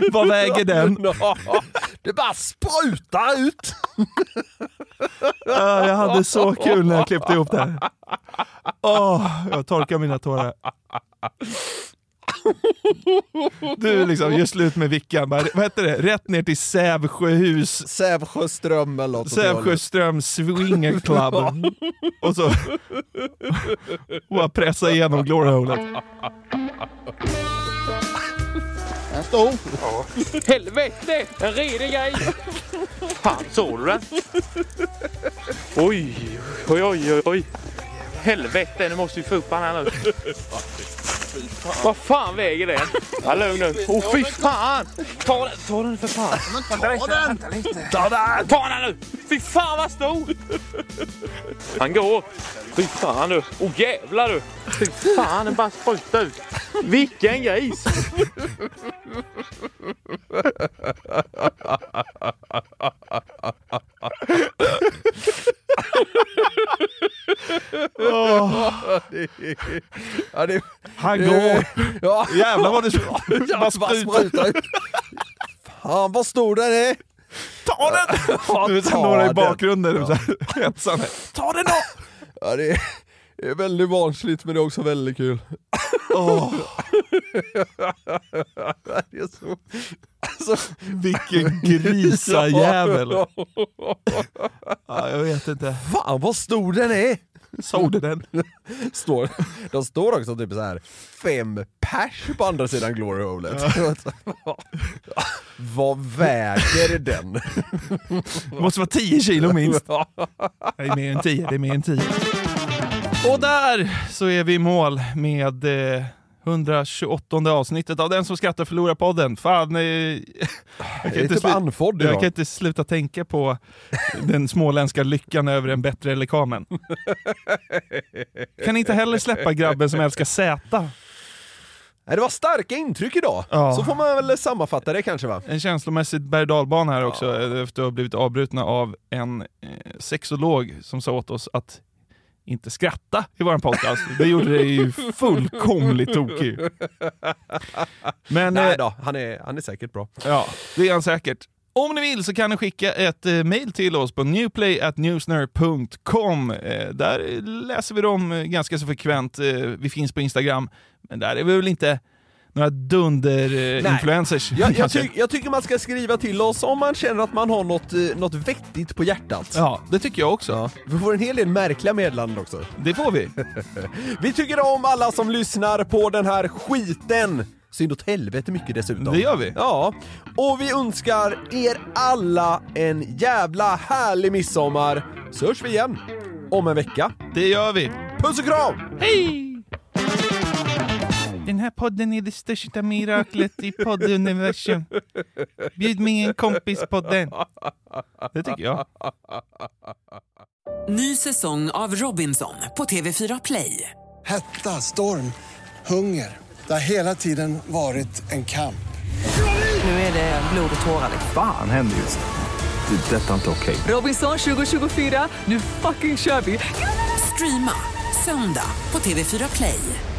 Vad väger den? Det bara sprutar ut. Ja, jag hade så kul när jag klippte ihop det här. Åh, jag torkar mina tårar. Du liksom, gör slut med Vickan. Bara, Vad heter det? Rätt ner till Sävsjöhus. Sävsjöström eller något. Sävsjöström Swinger Club. Och så och bara pressa igenom glory holet. En stor. Helvete! En redig gris! Fan, såg du den? Oj, oj, oj, oj, oj. Helvete, nu måste vi få upp han här nu. Vad fan väger den? Ja, lugn nu. Åh fy fan! Ta den, ta den för fan. Men ta den. Ta den! Ta den nu! Fy fan vad stor! Han går. Fy fan du. Åh jävlar du. Fy fan, den bara sprutar ut. Vilken gris! Det, ja, det, Han går. Ja. Jävlar vad det Ja, sprutar ut. Fan vad stor den är! Ta den! Du vet, några i den. bakgrunden här, hetsande. Ta den då! Ja, det, är, det är väldigt barnsligt men det är också väldigt kul. Åh, Det är så, alltså, vilken grisajävel. Ja, jag vet inte. fan vad stor den är! Såg du den? Står, de står också typ så här fem pers på andra sidan glory holet. vad väger den? Det måste vara 10 kilo minst. Det är mer än 10, det är mer än 10. Och där så är vi i mål med eh, 128 avsnittet av Den som skrattar förlorar podden. Fan, eh, jag, Jag är typ andfådd jag kan inte sluta tänka på den småländska lyckan över en bättre lekamen. Kan inte heller släppa grabben som älskar Z. Det var starka intryck idag. Ja. Så får man väl sammanfatta det kanske va? En känslomässigt berg och här också, eh, efter att ha blivit avbrutna av en eh, sexolog som sa åt oss att inte skratta i vår podcast. Det gjorde det ju fullkomligt tokig. Men, Nej eh, då, han är, han är säkert bra. Ja, det är han säkert. Om ni vill så kan ni skicka ett eh, mail till oss på newplay.newsner.com. Eh, där läser vi dem eh, ganska så frekvent. Eh, vi finns på Instagram, men där är vi väl inte några dunder-influencers. Jag, jag, kanske. ty jag tycker man ska skriva till oss om man känner att man har något, eh, något vettigt på hjärtat. Ja, det tycker jag också. Vi får en hel del märkliga meddelanden också. Det får vi. vi tycker om alla som lyssnar på den här skiten. Synd åt helvete mycket dessutom. Det gör vi. Ja. Och vi önskar er alla en jävla härlig midsommar. Så hörs vi igen om en vecka. Det gör vi. Puss och kram! Hej! Den här podden är det största miraklet i podduniversum. Bjud med en kompis på den. Det tycker jag. Ny säsong av Robinson på TV4 Play. Hetta, storm, hunger. Det har hela tiden varit en kamp. Nu är det blod och tårar. Fan händer just nu. Det. är Detta är inte okej. Robinson 2024, nu fucking kör vi! Streama söndag på TV4 Play.